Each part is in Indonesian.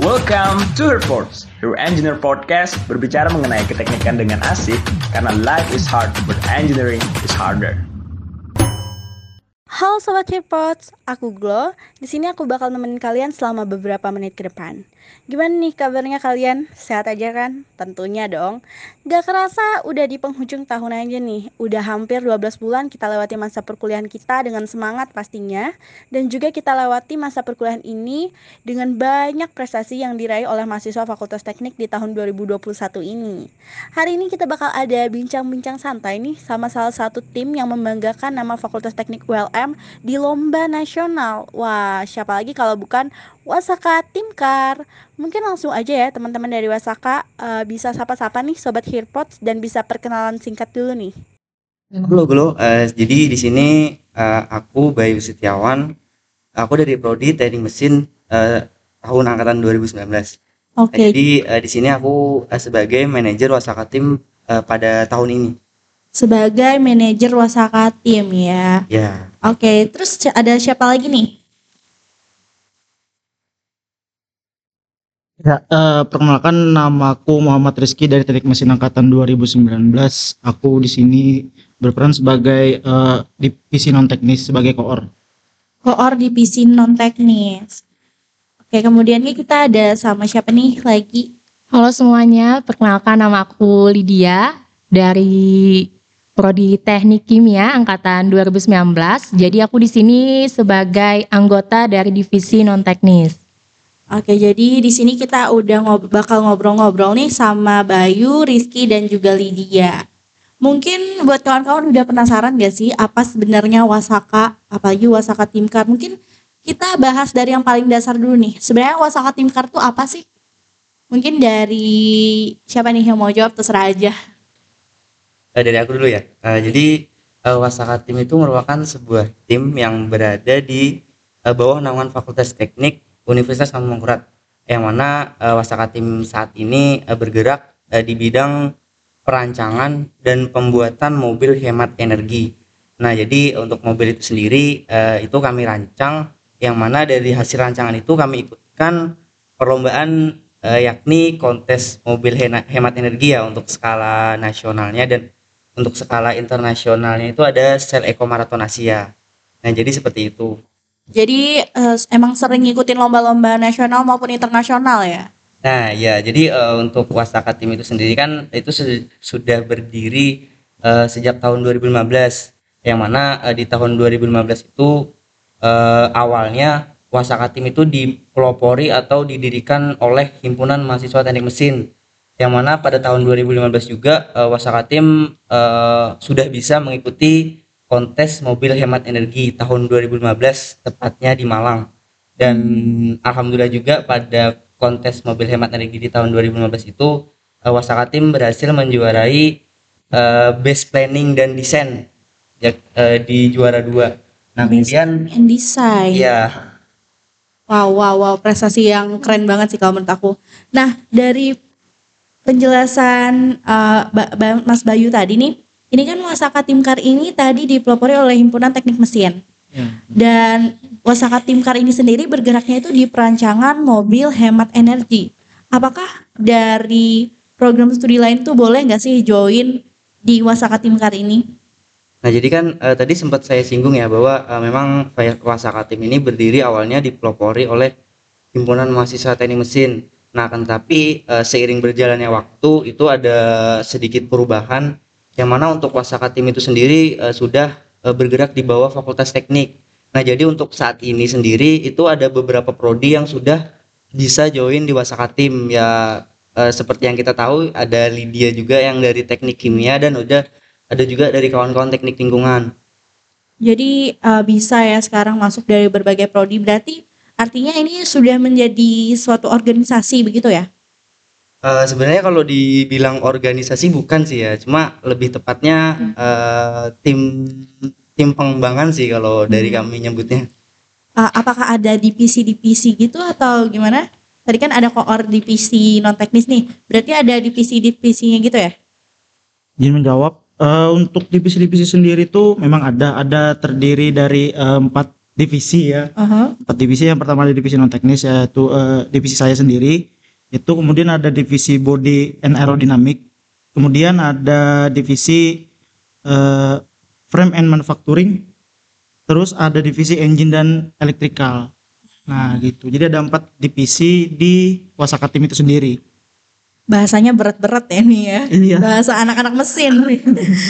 Welcome to Reports, your engineer podcast berbicara mengenai keteknikan dengan asik karena life is hard but engineering is harder. Halo Sobat Hipots, aku Glo. Di sini aku bakal nemenin kalian selama beberapa menit ke depan. Gimana nih kabarnya kalian? Sehat aja kan? Tentunya dong. Gak kerasa udah di penghujung tahun aja nih. Udah hampir 12 bulan kita lewati masa perkuliahan kita dengan semangat pastinya. Dan juga kita lewati masa perkuliahan ini dengan banyak prestasi yang diraih oleh mahasiswa Fakultas Teknik di tahun 2021 ini. Hari ini kita bakal ada bincang-bincang santai nih sama salah satu tim yang membanggakan nama Fakultas Teknik ULM di lomba nasional. Wah, siapa lagi kalau bukan Wasaka Timkar. Mungkin langsung aja ya teman-teman dari Wasaka uh, bisa sapa-sapa nih sobat Hearpods dan bisa perkenalan singkat dulu nih. Halo, halo. Uh, jadi di sini uh, aku Bayu Setiawan. Aku dari prodi Teknik Mesin uh, tahun angkatan 2019. Oke. Okay. jadi uh, di sini aku uh, sebagai manajer Wasaka Tim uh, pada tahun ini. Sebagai manajer Wasaka Tim ya. Ya. Oke, okay. terus ada siapa lagi nih? Ya, uh, perkenalkan namaku Muhammad Rizky dari Teknik Mesin Angkatan 2019. Aku di sini berperan sebagai uh, divisi non teknis sebagai koor. Koor divisi non teknis. Oke, kemudian kita ada sama siapa nih lagi? Halo semuanya, perkenalkan nama aku Lydia dari Prodi Teknik Kimia angkatan 2019. Jadi aku di sini sebagai anggota dari divisi non teknis. Oke, jadi di sini kita udah ngob bakal ngobrol-ngobrol nih sama Bayu, Rizky, dan juga Lydia. Mungkin buat kawan-kawan udah penasaran gak sih apa sebenarnya Wasaka, apalagi Wasaka Timkar? Mungkin kita bahas dari yang paling dasar dulu nih. Sebenarnya Wasaka Timkar tuh apa sih? Mungkin dari siapa nih yang mau jawab terserah aja. Uh, dari aku dulu ya. Uh, jadi uh, Wasaka Tim itu merupakan sebuah tim yang berada di uh, bawah naungan Fakultas Teknik Universitas Mangkurat yang mana uh, Wasaka Tim saat ini uh, bergerak uh, di bidang perancangan dan pembuatan mobil hemat energi. Nah, jadi untuk mobil itu sendiri uh, itu kami rancang yang mana dari hasil rancangan itu kami ikutkan perlombaan yakni kontes mobil hemat energi ya untuk skala nasionalnya dan untuk skala internasionalnya itu ada Sel Eco Marathon Asia. Nah, jadi seperti itu. Jadi uh, emang sering ngikutin lomba-lomba nasional maupun internasional ya? Nah ya, jadi uh, untuk Wasaka Tim itu sendiri kan itu sudah berdiri uh, sejak tahun 2015, yang mana uh, di tahun 2015 itu uh, awalnya Wasaka Tim itu dipelopori atau didirikan oleh Himpunan Mahasiswa Teknik Mesin, yang mana pada tahun 2015 juga uh, Wasaka Tim uh, sudah bisa mengikuti kontes mobil hemat energi tahun 2015 tepatnya di Malang dan hmm. alhamdulillah juga pada kontes mobil hemat energi di tahun 2015 itu uh, Wasaka Tim berhasil menjuarai uh, base planning dan desain ya, uh, di juara dua. Nah kemudian and design. Ya. Wow wow wow prestasi yang keren banget sih kalau menurut aku. Nah dari penjelasan uh, Mas Bayu tadi nih ini kan Wasaka Timkar ini tadi dipelopori oleh Himpunan Teknik Mesin. Ya. Dan Wasaka Timkar ini sendiri bergeraknya itu di perancangan mobil hemat energi. Apakah dari program studi lain tuh boleh nggak sih join di Wasaka Timkar ini? Nah jadi kan uh, tadi sempat saya singgung ya bahwa uh, memang Wasaka Tim ini berdiri awalnya dipelopori oleh Himpunan Mahasiswa Teknik Mesin. Nah kan tapi uh, seiring berjalannya waktu itu ada sedikit perubahan yang mana untuk Wasaka Tim itu sendiri uh, sudah uh, bergerak di bawah Fakultas Teknik. Nah, jadi untuk saat ini sendiri itu ada beberapa prodi yang sudah bisa join di Wasaka Tim ya uh, seperti yang kita tahu ada Lydia juga yang dari Teknik Kimia dan udah ada juga dari kawan-kawan Teknik Lingkungan. Jadi uh, bisa ya sekarang masuk dari berbagai prodi berarti artinya ini sudah menjadi suatu organisasi begitu ya? Uh, sebenarnya kalau dibilang organisasi bukan sih ya, cuma lebih tepatnya uh, tim tim pengembangan sih kalau dari hmm. kami nyebutnya. Uh, apakah ada divisi-divisi gitu atau gimana? Tadi kan ada koor divisi non teknis nih, berarti ada divisi-divisinya gitu ya? Izin menjawab, uh, untuk divisi-divisi sendiri itu memang ada, ada terdiri dari uh, empat divisi ya. Aha. Empat divisi yang pertama ada divisi non teknis yaitu eh, divisi saya sendiri. Itu kemudian ada divisi body and aerodynamic. Kemudian ada divisi eh, frame and manufacturing. Terus ada divisi engine dan electrical. Nah, gitu. Jadi ada empat divisi di Wasaka Tim itu sendiri. Bahasanya berat-berat ya nih ya. Iya. Bahasa anak-anak mesin.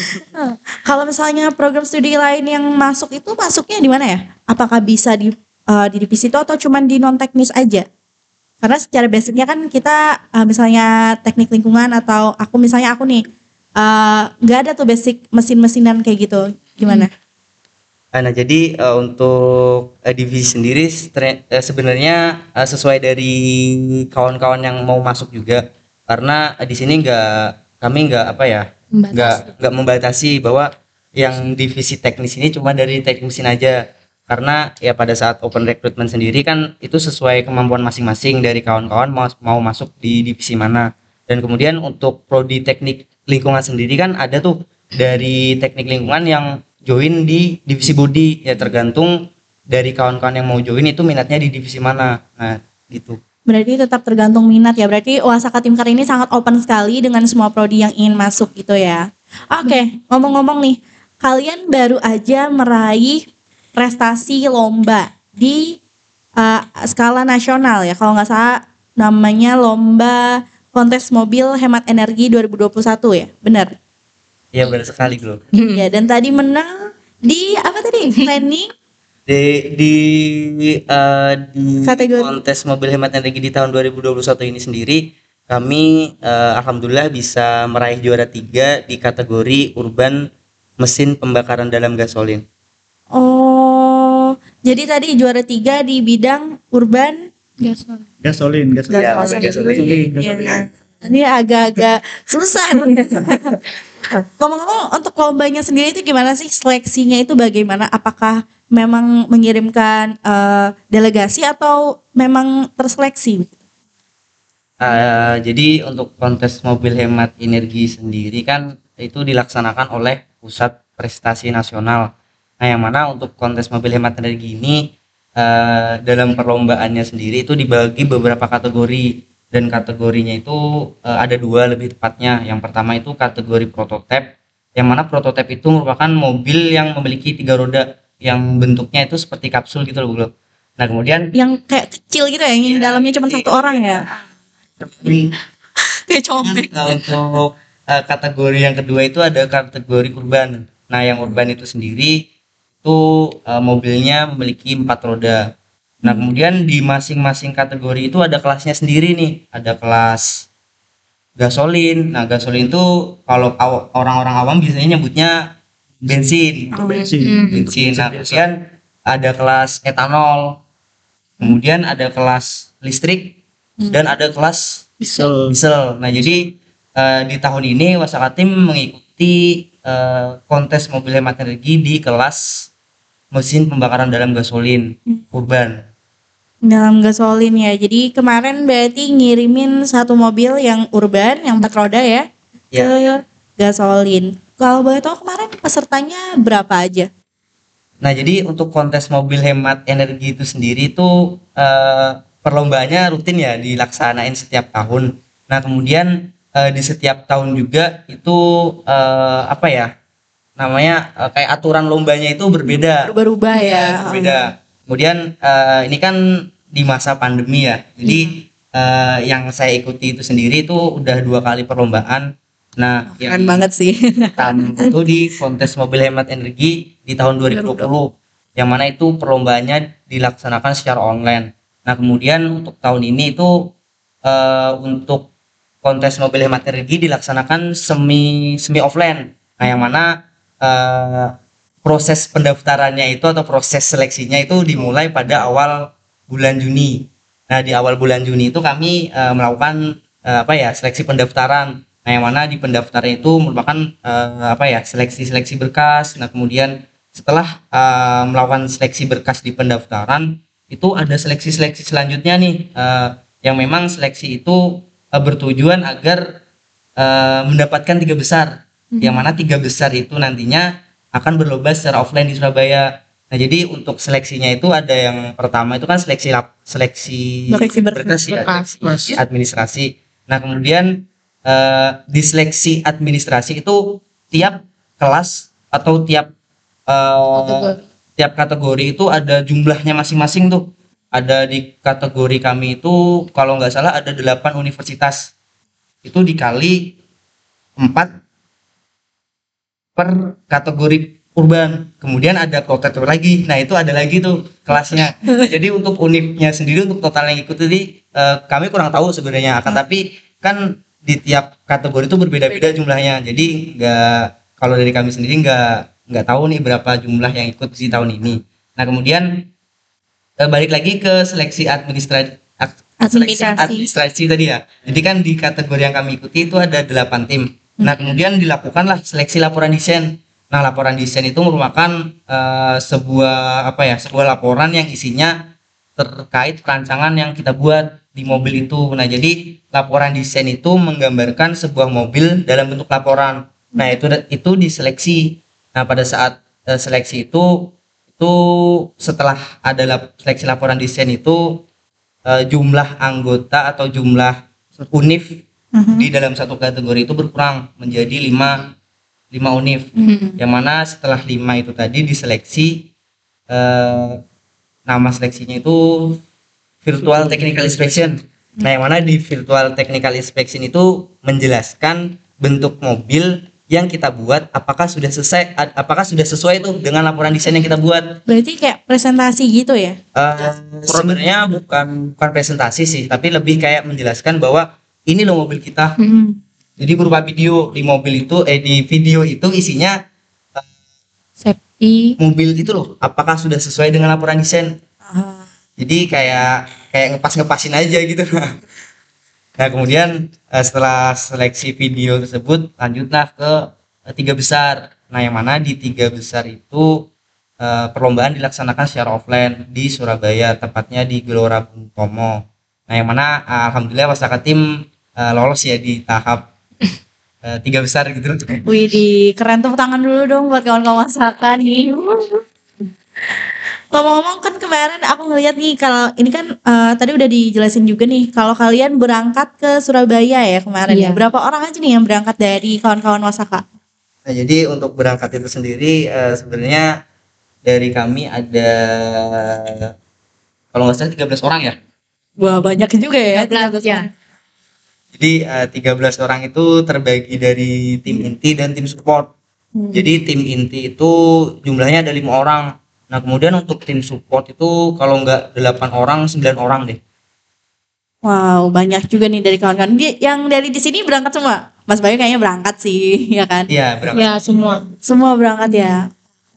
Kalau misalnya program studi lain yang masuk itu masuknya di mana ya? Apakah bisa di eh, di divisi itu atau cuman di non teknis aja? Karena secara basicnya kan kita eh, misalnya teknik lingkungan atau aku misalnya aku nih eh, nggak ada tuh basic mesin-mesinan kayak gitu. Gimana? Ah, Nah, jadi eh, untuk eh, divisi sendiri eh, sebenarnya eh, sesuai dari kawan-kawan yang mau masuk juga karena eh, di sini nggak kami nggak apa ya nggak nggak membatasi bahwa yang divisi teknis ini cuma dari teknik mesin aja. Karena ya pada saat open recruitment sendiri kan itu sesuai kemampuan masing-masing dari kawan-kawan mau mau masuk di divisi mana. Dan kemudian untuk prodi teknik lingkungan sendiri kan ada tuh dari teknik lingkungan yang join di divisi body. Ya tergantung dari kawan-kawan yang mau join itu minatnya di divisi mana. Nah gitu Berarti tetap tergantung minat ya. Berarti Wasaka Timkar ini sangat open sekali dengan semua prodi yang ingin masuk gitu ya. Oke, ngomong-ngomong nih, kalian baru aja meraih prestasi lomba di uh, skala nasional ya. Kalau nggak salah namanya lomba kontes mobil hemat energi 2021 ya. Benar? ya benar sekali bro Ya, dan tadi menang di apa tadi? Training di di eh, di Kategori. kontes mobil hemat energi di tahun 2021 ini sendiri kami eh, alhamdulillah bisa meraih juara tiga di kategori urban mesin pembakaran dalam gasolin Oh, jadi tadi juara tiga di bidang urban Gasolin. Gasolin, gasolin. Ya, gasolin. gasolin. Iya. Ini agak-agak susah. Ngomong-ngomong untuk lombanya sendiri itu gimana sih seleksinya itu bagaimana? Apakah memang mengirimkan eh, delegasi atau memang terseleksi? Eh, jadi untuk kontes mobil hemat energi sendiri kan itu dilaksanakan oleh pusat prestasi nasional nah yang mana untuk kontes mobil hemat energi ini eh, dalam perlombaannya sendiri itu dibagi beberapa kategori dan kategorinya itu eh, ada dua lebih tepatnya yang pertama itu kategori prototipe yang mana prototipe itu merupakan mobil yang memiliki tiga roda yang bentuknya itu seperti kapsul gitu loh Bro. nah kemudian Yang kayak kecil gitu ya, yang di dalamnya cuma satu orang ya. Kayak cobek. Nah, untuk eh, kategori yang kedua itu ada kategori urban. Nah, yang urban itu sendiri itu eh, mobilnya memiliki empat roda. Nah, kemudian di masing-masing kategori itu ada kelasnya sendiri nih. Ada kelas gasolin. Nah, gasolin itu kalau aw- orang-orang awam biasanya nyebutnya bensin. Bensin. Bensin. Nah, kemudian ada kelas etanol. Kemudian ada kelas listrik dan ada kelas Diesel. diesel. Nah, jadi eh, di tahun ini Wasaka Tim mengikuti eh, kontes mobil hemat energi di kelas mesin pembakaran dalam gasolin urban. Dalam gasolin ya. Jadi kemarin berarti ngirimin satu mobil yang urban, yang empat roda ya, Ya. ke gasolin. Kalau boleh tahu kemarin pesertanya berapa aja? Nah, jadi untuk kontes mobil hemat energi itu sendiri itu eh, perlombaannya rutin ya dilaksanain setiap tahun. Nah, kemudian eh, di setiap tahun juga itu eh, apa ya? Namanya eh, kayak aturan lombanya itu berbeda. Berubah-ubah ya. Iya, berbeda. Kemudian eh, ini kan di masa pandemi ya. Jadi eh, yang saya ikuti itu sendiri itu udah dua kali perlombaan. Nah, Keren yang banget sih. pertama itu di kontes mobil hemat energi di tahun 2020. Yang mana itu perlombaannya dilaksanakan secara online. Nah, kemudian untuk tahun ini itu eh, untuk kontes mobil hemat energi dilaksanakan semi semi offline. Nah, yang mana eh, proses pendaftarannya itu atau proses seleksinya itu dimulai pada awal bulan Juni. Nah, di awal bulan Juni itu kami eh, melakukan eh, apa ya seleksi pendaftaran. Nah, yang mana di pendaftaran itu merupakan eh, apa ya seleksi-seleksi berkas. Nah, kemudian setelah eh, melakukan seleksi berkas di pendaftaran itu ada seleksi-seleksi selanjutnya nih eh, yang memang seleksi itu eh, bertujuan agar eh, mendapatkan tiga besar yang mana tiga besar itu nantinya akan berlomba secara offline di Surabaya Nah, jadi untuk seleksinya itu ada yang pertama itu kan seleksi lap, seleksi Seleksi berkas. ya, seleksi administrasi. Nah, kemudian eh, di seleksi administrasi itu tiap kelas atau tiap eh, Kategori. tiap kategori itu ada jumlahnya masing-masing tuh. Ada di kategori kami itu kalau nggak salah ada 8 universitas. Itu dikali 4 per kategori urban. Kemudian ada kotator lagi. Nah, itu ada lagi tuh kelasnya. Nah, jadi untuk univnya sendiri untuk total yang ikut tadi eh, kami kurang tahu sebenarnya akan tapi kan di tiap kategori itu berbeda-beda jumlahnya. Jadi nggak kalau dari kami sendiri nggak nggak tahu nih berapa jumlah yang ikut di tahun ini. Nah, kemudian eh, balik lagi ke seleksi administrasi seleksi Administrasi. administrasi tadi ya. Jadi kan di kategori yang kami ikuti itu ada 8 tim. Nah, kemudian dilakukanlah seleksi laporan desain. Nah, laporan desain itu merupakan eh, sebuah apa ya? Sebuah laporan yang isinya terkait perancangan yang kita buat di mobil itu. Nah, jadi laporan desain itu menggambarkan sebuah mobil dalam bentuk laporan. Nah, itu itu diseleksi. Nah, pada saat eh, seleksi itu itu setelah ada lap- seleksi laporan desain itu eh, jumlah anggota atau jumlah univ Mhm. di dalam satu kategori itu berkurang menjadi lima lima univ Hmm. yang mana setelah lima itu tadi diseleksi eh, nama seleksinya itu virtual technical inspection nah yang mana di virtual technical inspection itu menjelaskan bentuk mobil yang kita buat apakah sudah selesai apakah sudah sesuai itu dengan laporan desain yang kita buat Berarti kayak presentasi gitu ya? Eh, sebenarnya bukan bukan presentasi sih tapi lebih kayak menjelaskan bahwa ini loh mobil kita Hmm. jadi berupa video di mobil itu eh di video itu isinya Safety. mobil itu loh apakah sudah sesuai dengan laporan desain Ah. jadi kayak kayak ngepas ngepasin aja gitu nah kemudian eh, setelah seleksi video tersebut lanjutlah ke eh, tiga besar nah yang mana di tiga besar itu eh, perlombaan dilaksanakan secara offline di Surabaya tepatnya di Gelora Bung Tomo nah yang mana eh, alhamdulillah wasaka tim eh, lolos ya di tahap eh, tiga besar gitu Wih, di keren tepuk tangan dulu dong buat kawan-kawan masakan nih. Ngomong-ngomong kan kemarin aku ngeliat nih kalau ini kan eh, tadi udah dijelasin juga nih kalau kalian berangkat ke Surabaya ya kemarin ya. Iya. Berapa orang aja nih yang berangkat dari kawan-kawan Wasaka? Nah, jadi untuk berangkat itu sendiri eh, sebenarnya dari kami ada kalau nggak salah 13 orang ya. Wah, banyak juga ya. 13 ya. Jadi eh, 13 orang itu terbagi dari tim inti dan tim support. Hmm. Jadi tim inti itu jumlahnya ada lima orang. Nah, kemudian untuk tim support itu kalau nggak 8 orang, 9 orang deh. Wow, banyak juga nih dari kawan-kawan. Dia- Yang dari di sini berangkat semua. Mas Bayu kayaknya berangkat sih, ya kan? Iya, berangkat. Ya semua. Semua berangkat ya.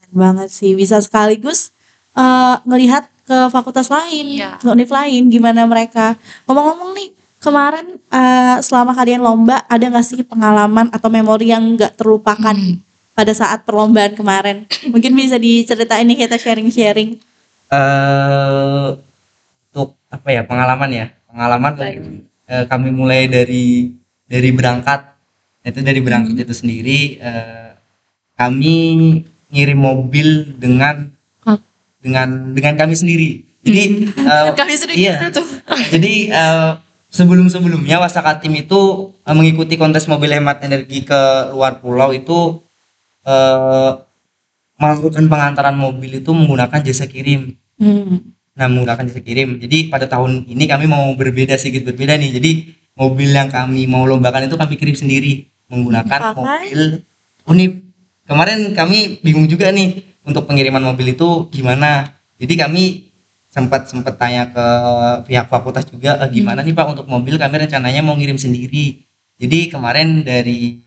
Keren banget sih bisa sekaligus eh, ngelihat ke fakultas lain, Iya. ke univ lain gimana mereka. Ngomong-ngomong nih, kemarin eh, selama kalian lomba ada nggak sih pengalaman atau memori yang nggak terlupakan Hmm. pada saat perlombaan kemarin? Mungkin bisa diceritain nih kita sharing-sharing. eh untuk apa ya pengalaman ya pengalaman eh, kami mulai dari dari berangkat itu dari berangkat itu sendiri eh, kami ngirim mobil dengan dengan dengan kami sendiri jadi eh, Kami sering iya. gitu tuh. jadi eh, sebelum sebelumnya Wasaka Tim itu eh, mengikuti kontes mobil hemat energi ke luar pulau itu eh, melakukan pengantaran mobil itu menggunakan jasa kirim Hmm. Nah, menggunakan jasa kirim. Jadi pada tahun ini kami mau berbeda sedikit berbeda nih. Jadi mobil yang kami mau lombakan itu kami kirim sendiri menggunakan Pakai? mobil Unip. Kemarin kami bingung juga nih untuk pengiriman mobil itu gimana. Jadi kami sempat sempat tanya ke pihak fakultas juga "Eh, gimana nih Pak untuk mobil kami rencananya mau ngirim sendiri. Jadi kemarin dari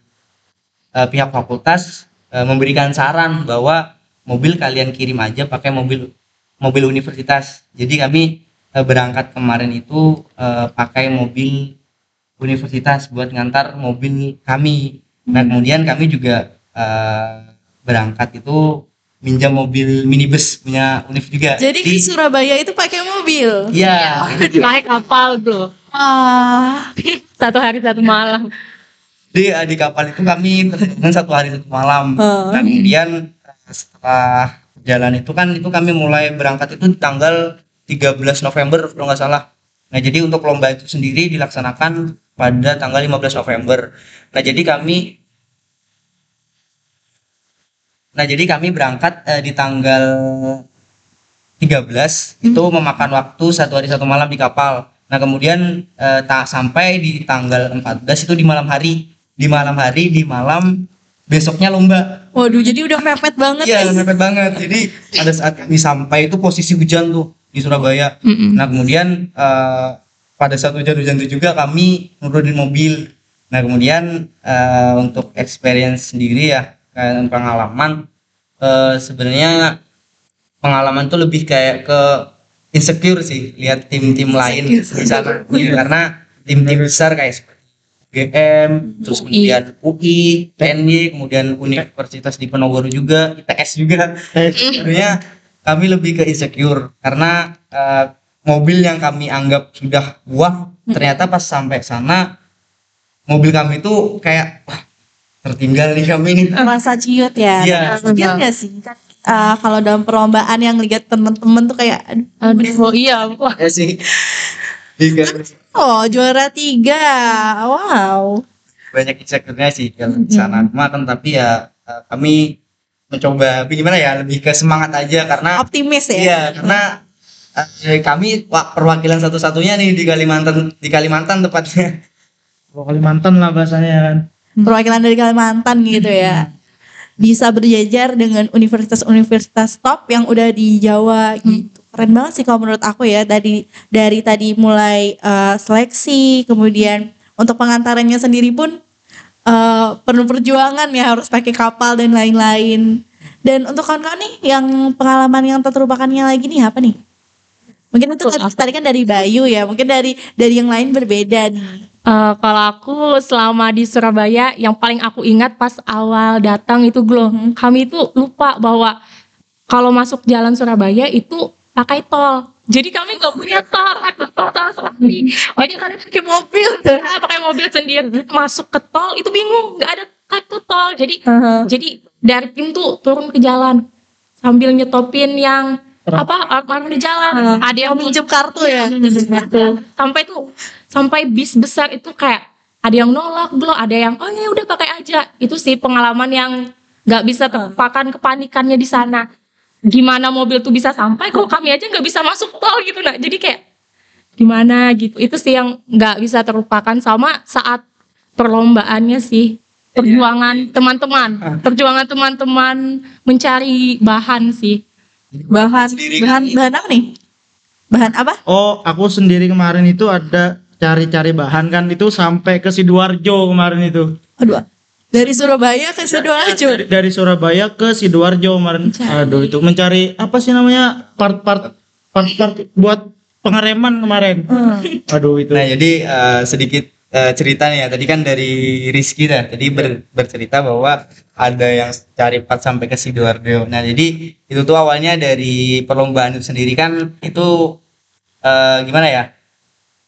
eh, pihak fakultas eh, memberikan saran bahwa mobil kalian kirim aja pakai mobil mobil universitas. Jadi kami eh, berangkat kemarin itu eh, pakai mobil universitas buat ngantar mobil kami. Nah kemudian kami juga eh, berangkat itu minjam mobil minibus punya univ juga. Jadi ke Surabaya itu pakai mobil. Iya. Naik kapal bro. Ah, Satu hari satu malam. Di, di kapal itu kami terbangun satu hari satu malam. Oh. Nah, kemudian eh, setelah jalan itu kan itu kami mulai berangkat itu di tanggal 13 November kalau nggak salah. Nah jadi untuk lomba itu sendiri dilaksanakan pada tanggal 15 November. Nah jadi kami Nah jadi kami berangkat eh, di tanggal 13 itu memakan waktu satu hari satu malam di kapal. Nah kemudian eh, tak sampai di tanggal 14 itu di malam hari, di malam hari di malam besoknya lomba. Waduh, jadi udah mepet banget Iya ya. mepet banget. Jadi pada saat kami sampai itu posisi hujan tuh di Surabaya. Mm-mm. Nah kemudian eh, pada saat hujan-hujan itu juga kami nurunin mobil. Nah kemudian eh, untuk experience sendiri ya kan pengalaman eh, sebenarnya pengalaman tuh lebih kayak ke insecure sih lihat tim-tim lain di sana. Iya, karena tim-tim besar kayak GM, terus kemudian UI, TNI, kemudian Universitas di Penogoro juga, ITS juga. Sebenarnya kami lebih ke insecure karena eh, mobil yang kami anggap sudah wah ternyata pas sampai sana mobil kami itu kayak wah tertinggal nih kami ini Rasa ciut ya. Iya. Iya nggak sih? Kan, eh, kalau dalam perlombaan yang lihat temen-temen tuh kayak aduh, Aduh, iya. Wah, ya sih Iya, oh juara tiga wow banyak insecure-nya sih kalau di sana cuma kan tapi ya eh, kami mencoba gimana ya lebih ke semangat aja karena optimis ya Iya, karena eh, kami wa- perwakilan satu-satunya nih di Kalimantan di Kalimantan tepatnya. Kalimantan lah bahasanya kan. Perwakilan dari Kalimantan gitu ya. Bisa berjajar dengan universitas-universitas top yang udah di Jawa gitu. Keren banget sih kalau menurut aku ya dari dari tadi mulai eh, seleksi kemudian untuk pengantarannya sendiri pun eh, perlu perjuangan ya harus pakai kapal dan lain-lain. Dan untuk kawan-kawan nih yang pengalaman yang terlupakannya lagi nih apa nih mungkin itu tadi kan dari Bayu ya mungkin dari dari yang lain berbeda nih Eh, kalau aku selama di Surabaya yang paling aku ingat pas awal datang itu Glo, kami itu lupa bahwa kalau masuk jalan Surabaya itu pakai tol. Jadi kami nggak punya tol, tol tol sendiri. Jadi kami pakai mobil, pakai mobil sendiri. Masuk ke tol itu bingung, nggak ada kartu tol. Jadi jadi dari pintu turun ke jalan sambil nyetopin yang apa orang di jalan. Ada yang minjem kartu ya? Sampai tuh sampai bis besar itu kayak ada yang nolak belum ada yang oh ya udah pakai aja. Itu sih pengalaman yang nggak bisa terlupakan kepanikannya di sana. Gimana mobil tuh bisa sampai kok kami aja nggak bisa masuk tol gitu nah jadi kayak gimana gitu. Itu sih yang nggak bisa terlupakan. Sama saat perlombaannya sih. Perjuangan teman-teman. Perjuangan teman-teman mencari bahan sih bahan Sendiri bahan kan? bahan apa nih bahan apa Oh, aku sendiri kemarin itu ada cari-cari bahan kan itu sampai ke Sidoarjo kemarin itu. aduh dari Surabaya ke sidoarjo Dari, dari Surabaya ke Sidoarjo kemarin. Aduh, itu mencari apa sih namanya? part-part part-part buat pengereman kemarin. Aduh, itu. Nah, jadi eh, sedikit eh, cerita nih ya. Tadi kan dari Rizky dah. Tadi ber- bercerita bahwa ada yang cari part sampai ke Sidoarjo. Nah, jadi itu tuh awalnya dari perlombaan itu sendiri kan itu eh, gimana ya?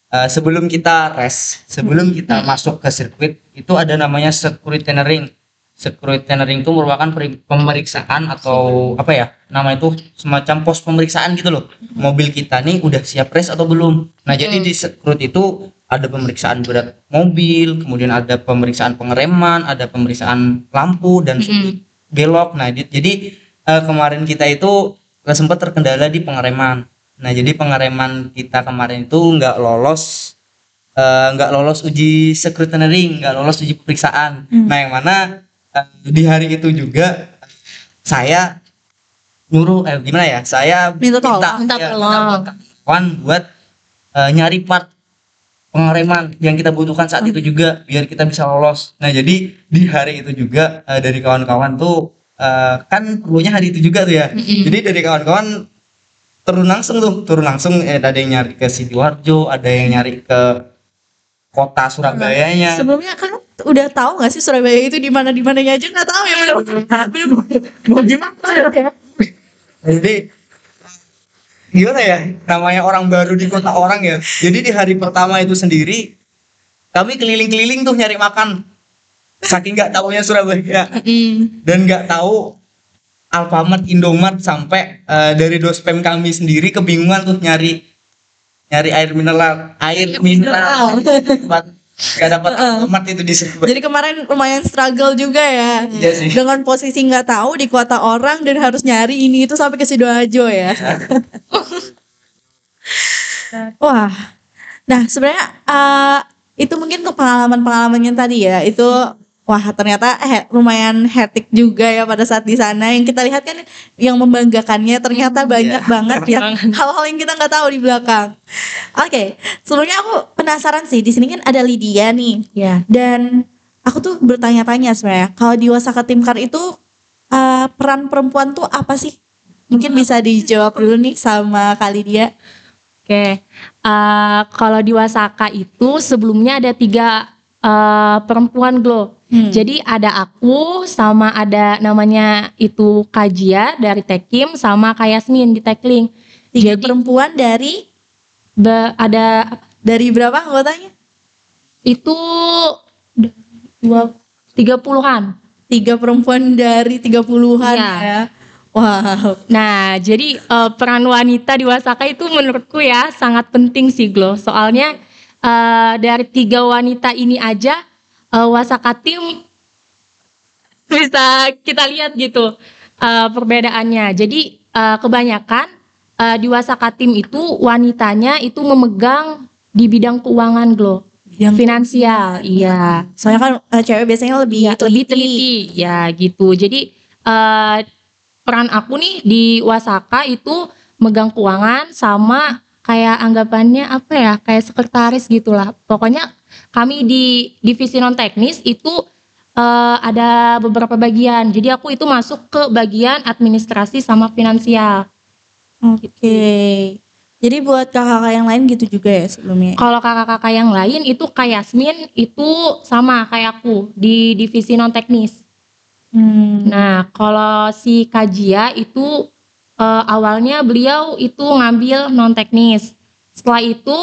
Eh, sebelum kita race, sebelum kita masuk ke sirkuit, itu ada namanya circuit tendering. Tendering itu merupakan pemeriksaan atau apa ya? Nama itu semacam pos pemeriksaan gitu loh. Mobil kita nih udah siap race atau belum. Nah, jadi di circuit itu ada pemeriksaan berat mobil, kemudian ada pemeriksaan pengereman, ada pemeriksaan lampu dan sudut belok. Nah, di- jadi eh, kemarin kita itu sempat terkendala di pengereman. Nah, jadi pengereman kita kemarin itu nggak lolos eh, nggak lolos uji scrutineering, nggak lolos uji pemeriksaan. Nah, yang mana di hari itu juga eh, saya nyuruh eh gimana ya? Saya Minta tolong, minta ya, tolong. minta kawan buat eh, nyari part pengereman yang kita butuhkan saat itu juga biar kita bisa lolos. Nah, jadi di hari itu juga eh, dari kawan-kawan tuh eh, kan perlunya hari itu juga tuh ya. Jadi dari kawan-kawan turun langsung tuh, turun langsung eh, ada yang nyari ke Sidoarjo, ada yang nyari ke kota Surabayanya. sebelumnya kan udah tahu nggak sih Surabaya itu di mana di mananya aja nggak tahu ya bener mau gimana ya Jadi gimana ya namanya orang baru di kota orang ya. Jadi di hari pertama itu sendiri kami keliling-keliling tuh nyari makan. Saking nggak tahunya Surabaya dan nggak tahu Alfamart, Indomart sampai eh, dari dospem kami sendiri kebingungan tuh nyari nyari air mineral, air mineral. Gak dapat Alfamart itu di. Jadi kemarin lumayan struggle juga ya. Iya sih. Dengan posisi nggak tahu di kota orang dan harus nyari ini itu sampai ke Sidoarjo ya. Wah. Nah, sebenarnya eh, itu mungkin untuk pengalaman-pengalamannya tadi ya. Itu wah ternyata eh, lumayan hektik juga ya pada saat di sana. Yang kita lihat kan yang membanggakannya ternyata banyak banget yang hal-hal yang kita nggak tahu di belakang. Oke, sebelumnya aku penasaran sih di sini kan ada Lydia nih. Ya. Dan aku tuh bertanya-tanya sebenarnya, kalau di Wasaka Timkar itu eh, peran perempuan tuh apa sih? Mungkin bisa dijawab dulu nih sama kali dia. Oke, eh, kalau di Wasaka itu sebelumnya ada tiga eh, perempuan glow. Hmm. Jadi ada aku sama ada namanya itu Kajia dari Tekim sama Kayasmin di Tekling. Tiga Jadi perempuan dari be- ada dari berapa anggotanya? itu dua tiga puluhan. Tiga perempuan dari tiga puluhan Iya. ya. Wow. Nah, jadi eh, peran wanita di Wasaka itu menurutku ya sangat penting sih Glo. Soalnya eh, dari tiga wanita ini aja eh, Wasaka tim bisa kita lihat gitu eh, perbedaannya. Jadi eh, kebanyakan eh, di Wasaka tim itu wanitanya itu memegang di bidang keuangan Glo. Yang Finansial, iya. soalnya kan eh, cewek biasanya lebih Ya, lebih teliti ya gitu jadi eh, peran aku nih di Wasaka itu megang keuangan sama kayak anggapannya apa ya kayak sekretaris gitulah pokoknya kami di divisi non teknis itu eh, ada beberapa bagian jadi aku itu masuk ke bagian administrasi sama finansial Oke. Jadi buat kakak-kakak yang lain gitu juga ya sebelumnya. kalau kakak-kakak yang lain itu kayak Yasmin itu sama kayak aku di divisi non teknis Hmm. Nah, kalau si Kajia itu eh, awalnya beliau itu ngambil non teknis. Setelah itu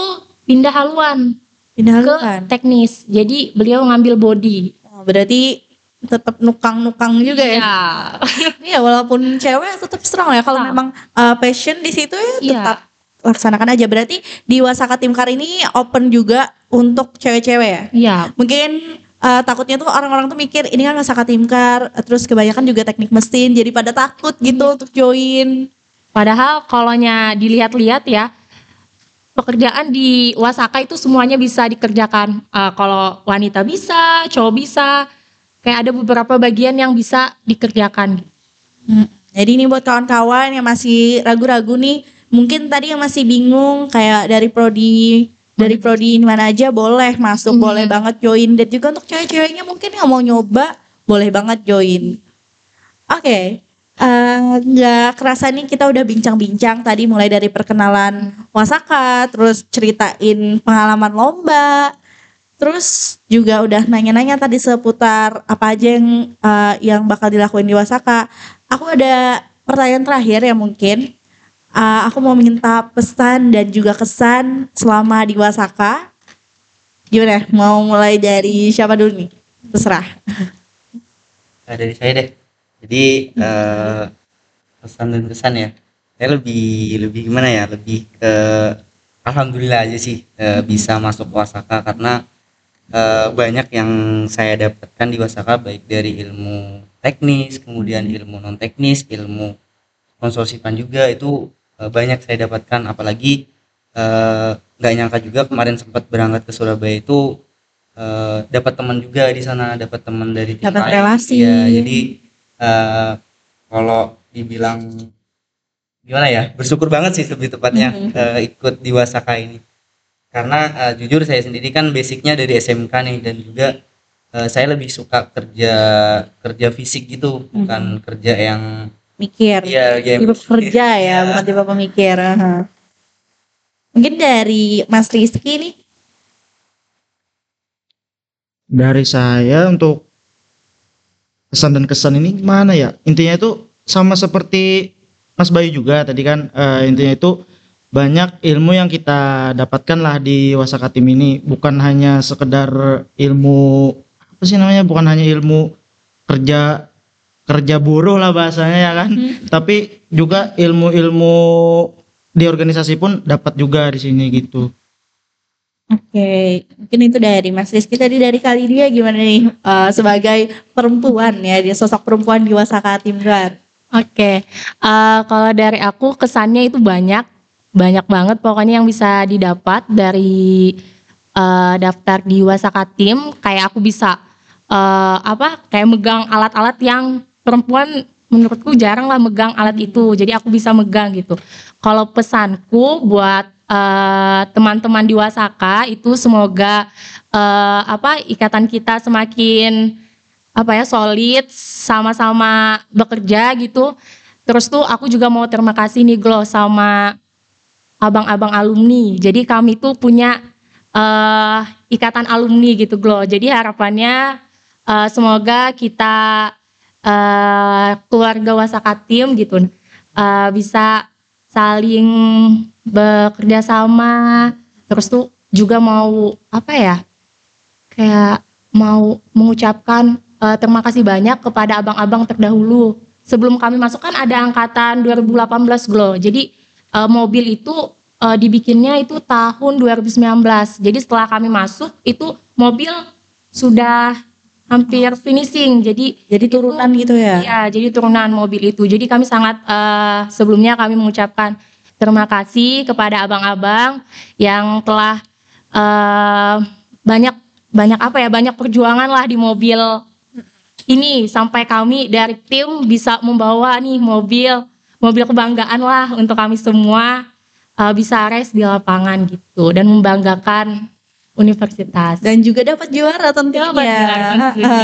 pindah haluan Ke teknis. Jadi beliau ngambil body. Oh, berarti tetap nukang-nukang juga ya. Ya. Iya, walaupun cewek tetap strong ya. Kalau Strong. memang uh, passion di situ ya Iya. tetap laksanakan aja. Berarti di Wasaka Timkar ini open juga untuk cewek-cewek ya. Iya. Mungkin uh, takutnya tuh orang-orang tuh mikir ini kan Wasaka Timkar, terus kebanyakan juga teknik mesin, jadi pada takut gitu untuk join. Padahal kalaunya dilihat-lihat ya pekerjaan di Wasaka itu semuanya bisa dikerjakan. Eh, kalau wanita bisa, cowok bisa. Kayak ada beberapa bagian yang bisa dikerjakan. Hmm. Jadi ini buat kawan-kawan yang masih ragu-ragu nih, mungkin tadi yang masih bingung kayak dari prodi dari prodi mana aja boleh masuk, Mhm. boleh banget join dan juga untuk cewek-ceweknya mungkin yang mau nyoba boleh banget join. Oke, eh, nggak kerasa nih kita udah bincang-bincang tadi mulai dari perkenalan Wasaka, terus ceritain pengalaman lomba, terus juga udah nanya-nanya tadi seputar apa aja yang eh, yang bakal dilakuin di Wasaka. Aku ada pertanyaan terakhir ya mungkin. Eh, aku mau minta pesan dan juga kesan selama di Wasaka. Gimana? Mau mulai dari siapa dulu nih? Terserah. Dari saya deh. Jadi eh, pesan dan kesan ya. Saya lebih lebih gimana ya? Lebih ke alhamdulillah aja sih eh, bisa masuk Wasaka karena eh, banyak yang saya dapatkan di Wasaka baik dari ilmu teknis, kemudian ilmu non teknis, ilmu konsorsipan juga itu eh, banyak saya dapatkan apalagi eh, nggak nyangka juga kemarin sempat berangkat ke Surabaya itu eh, dapat teman juga di sana dapat teman dari Dapat relasi. Iya, jadi eh, kalau dibilang gimana ya bersyukur banget sih lebih tepatnya Mhm. eh, ikut di Wasaka ini karena eh, jujur saya sendiri kan basicnya dari SMK nih dan juga eh, saya lebih suka kerja kerja fisik gitu bukan kerja yang Mikir. ya ya tipe pekerja ya, Iya. bukan tipe pemikir. aha. Mungkin dari Mas Rizky nih. Dari saya untuk kesan dan kesan ini gimana ya? Intinya itu sama seperti Mas Bayu juga tadi kan eh, intinya itu banyak ilmu yang kita dapatkan lah di Wasaka Tim ini bukan hanya sekedar ilmu apa sih namanya bukan hanya ilmu kerja kerja buruh lah bahasanya ya kan. Hmm. Tapi juga ilmu-ilmu di organisasi pun dapat juga di sini gitu. Oke, mungkin itu dari Mas Rizky tadi dari kali dia gimana nih eh, sebagai perempuan ya, dia sosok perempuan di Wasaka Timgar. Oke, eh, kalau dari aku kesannya itu banyak, banyak banget pokoknya yang bisa didapat dari eh, daftar di Wasaka Tim. Kayak aku bisa eh, apa? Kayak megang alat-alat yang perempuan menurutku jarang lah megang alat itu. Jadi aku bisa megang gitu. Kalau pesanku buat eh, teman-teman di Wasaka itu semoga eh, apa ikatan kita semakin apa ya solid sama-sama bekerja gitu. Terus tuh aku juga mau terima kasih nih Glo sama abang-abang alumni. Jadi kami tuh punya eh ikatan alumni gitu Glo. Jadi harapannya eh, semoga kita eh keluarga Wasaka Tim gitu eh, bisa saling bekerja sama terus tuh juga mau apa ya kayak mau mengucapkan eh, terima kasih banyak kepada abang-abang terdahulu. Sebelum kami masuk kan ada angkatan 2018 Glo. Jadi eh, mobil itu eh, dibikinnya itu tahun 2019. Jadi setelah kami masuk itu mobil sudah hampir finishing. Jadi Jadi turunan gitu ya. Iya, jadi turunan mobil itu. Jadi kami sangat eh, sebelumnya kami mengucapkan terima kasih kepada abang-abang yang telah eh, banyak banyak apa ya banyak perjuangan lah di mobil ini sampai kami dari tim bisa membawa nih mobil mobil kebanggaan lah untuk kami semua eh, bisa race di lapangan gitu dan membanggakan universitas. Dan juga dapat juara tentunya. Dapat juara tentunya.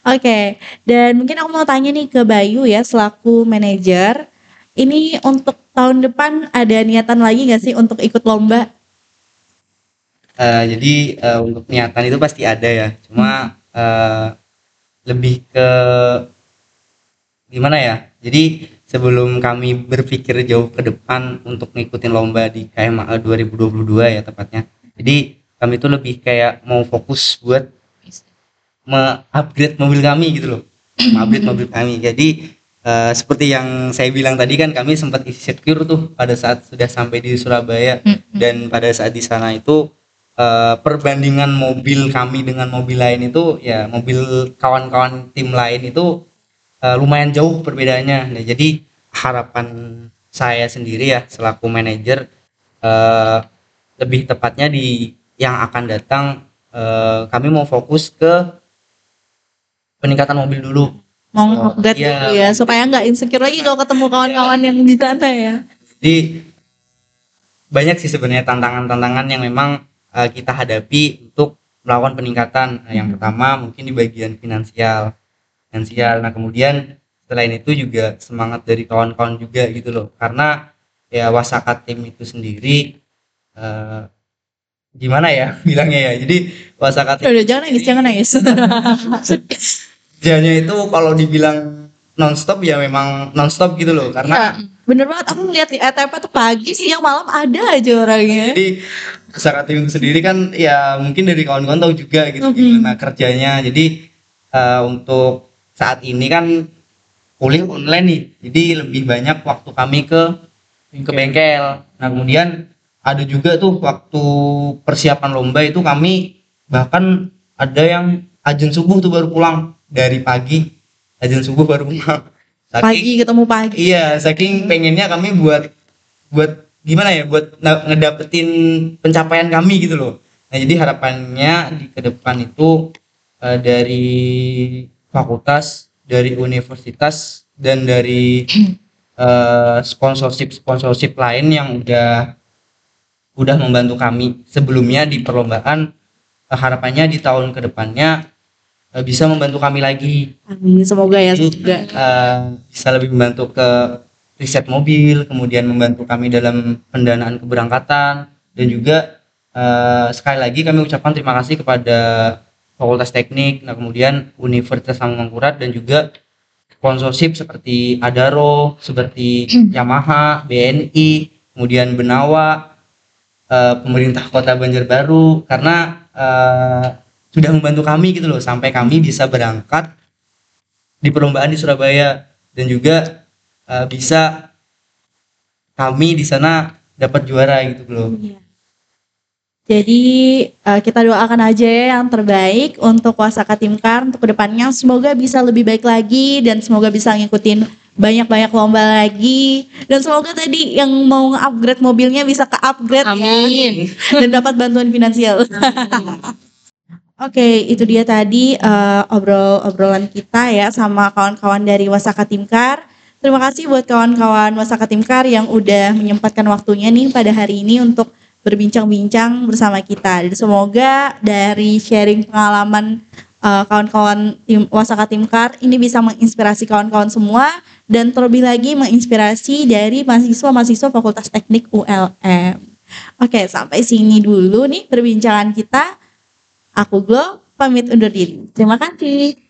Oke, dan mungkin aku mau tanya nih ke Bayu ya selaku manajer. Ini untuk tahun depan ada niatan lagi nggak sih untuk ikut lomba? Eh, jadi eh, untuk niatan itu pasti ada ya. Cuma eh, lebih ke gimana ya? Jadi sebelum kami berpikir jauh ke depan untuk ngikutin lomba di KMA 2022 ya tepatnya. Jadi kami itu lebih kayak mau fokus buat me-upgrade mobil kami gitu loh. Upgrade mobil kami. Jadi eh, seperti yang saya bilang tadi kan kami sempat isi secure tuh pada saat sudah sampai di Surabaya. Dan pada saat di sana itu eh, perbandingan mobil kami dengan mobil lain itu ya mobil kawan-kawan tim lain itu eh, lumayan jauh perbedaannya. Nah jadi harapan saya sendiri ya selaku manajer eh, lebih tepatnya di yang akan datang eh, kami mau fokus ke peningkatan mobil dulu Mau Oh, upgrade iya. dulu ya supaya nggak insecure lagi kalau ketemu kawan-kawan yang di sana ya. Jadi banyak sih sebenarnya tantangan-tantangan yang memang eh, kita hadapi untuk melakukan peningkatan. Nah, yang pertama mungkin di bagian finansial, finansial. Nah kemudian selain itu juga semangat dari kawan-kawan juga gitu loh. Karena ya Wasaka tim itu sendiri eh, gimana ya bilangnya ya. Jadi Wasaka tim Udah, udah jangan nangis, jangan nangis. kerjanya itu kalau dibilang nonstop ya memang nonstop gitu loh. Karena Iya, bener banget aku ngeliat di ETP tuh pagi siang malam ada aja orangnya. Jadi Pusaka Tim sendiri kan ya mungkin dari kawan-kawan tahu juga gitu Mhm. gimana kerjanya. Jadi eh, untuk saat ini kan kuliah online nih. Jadi lebih banyak waktu kami ke ke bengkel. Nah, kemudian ada juga tuh waktu persiapan lomba itu kami bahkan ada yang ajan subuh tuh baru pulang dari pagi. Ajan subuh baru pulang. Saking- Pagi ketemu pagi. Iya, saking pengennya kami buat buat gimana ya, buat ngedapetin pencapaian kami gitu loh. Nah, jadi harapannya di ke depan itu eh, dari fakultas, dari universitas dan dari eh, sponsorship-sponsorship lain yang udah udah membantu kami sebelumnya di perlombaan eh, harapannya di tahun ke depannya eh, bisa membantu kami lagi Amin, semoga ya jadi, semoga. eh, bisa lebih membantu ke riset mobil, kemudian membantu kami dalam pendanaan keberangkatan dan juga eh, sekali lagi kami ucapkan terima kasih kepada Fakultas Teknik, nah kemudian Universitas Mangkurat dan juga sponsorship seperti Adaro, seperti Yamaha, BNI, kemudian Benawa, eh, pemerintah Kota Banjarbaru karena eh, sudah membantu kami gitu loh sampai kami bisa berangkat di perlombaan di Surabaya dan juga eh, bisa kami di sana dapat juara gitu loh. Iya. Jadi eh, kita doakan aja ya yang terbaik untuk Wasaka Timkar untuk ke depannya semoga bisa lebih baik lagi dan semoga bisa ngikutin banyak-banyak lomba lagi dan semoga tadi yang mau upgrade mobilnya bisa ke upgrade Amin. ya dan dapat bantuan finansial. Oke, itu dia tadi eh, obrol-obrolan kita ya sama kawan-kawan dari Wasaka Timkar. Terima kasih buat kawan-kawan Wasaka Timkar yang udah menyempatkan waktunya nih pada hari ini untuk berbincang-bincang bersama kita. Dan semoga dari sharing pengalaman eh, kawan-kawan tim Wasaka Timkar ini bisa menginspirasi kawan-kawan semua dan terlebih lagi menginspirasi dari mahasiswa-mahasiswa Fakultas Teknik ULM. Oke, sampai sini dulu nih perbincangan kita. Aku Glo, pamit undur diri. Terima kasih.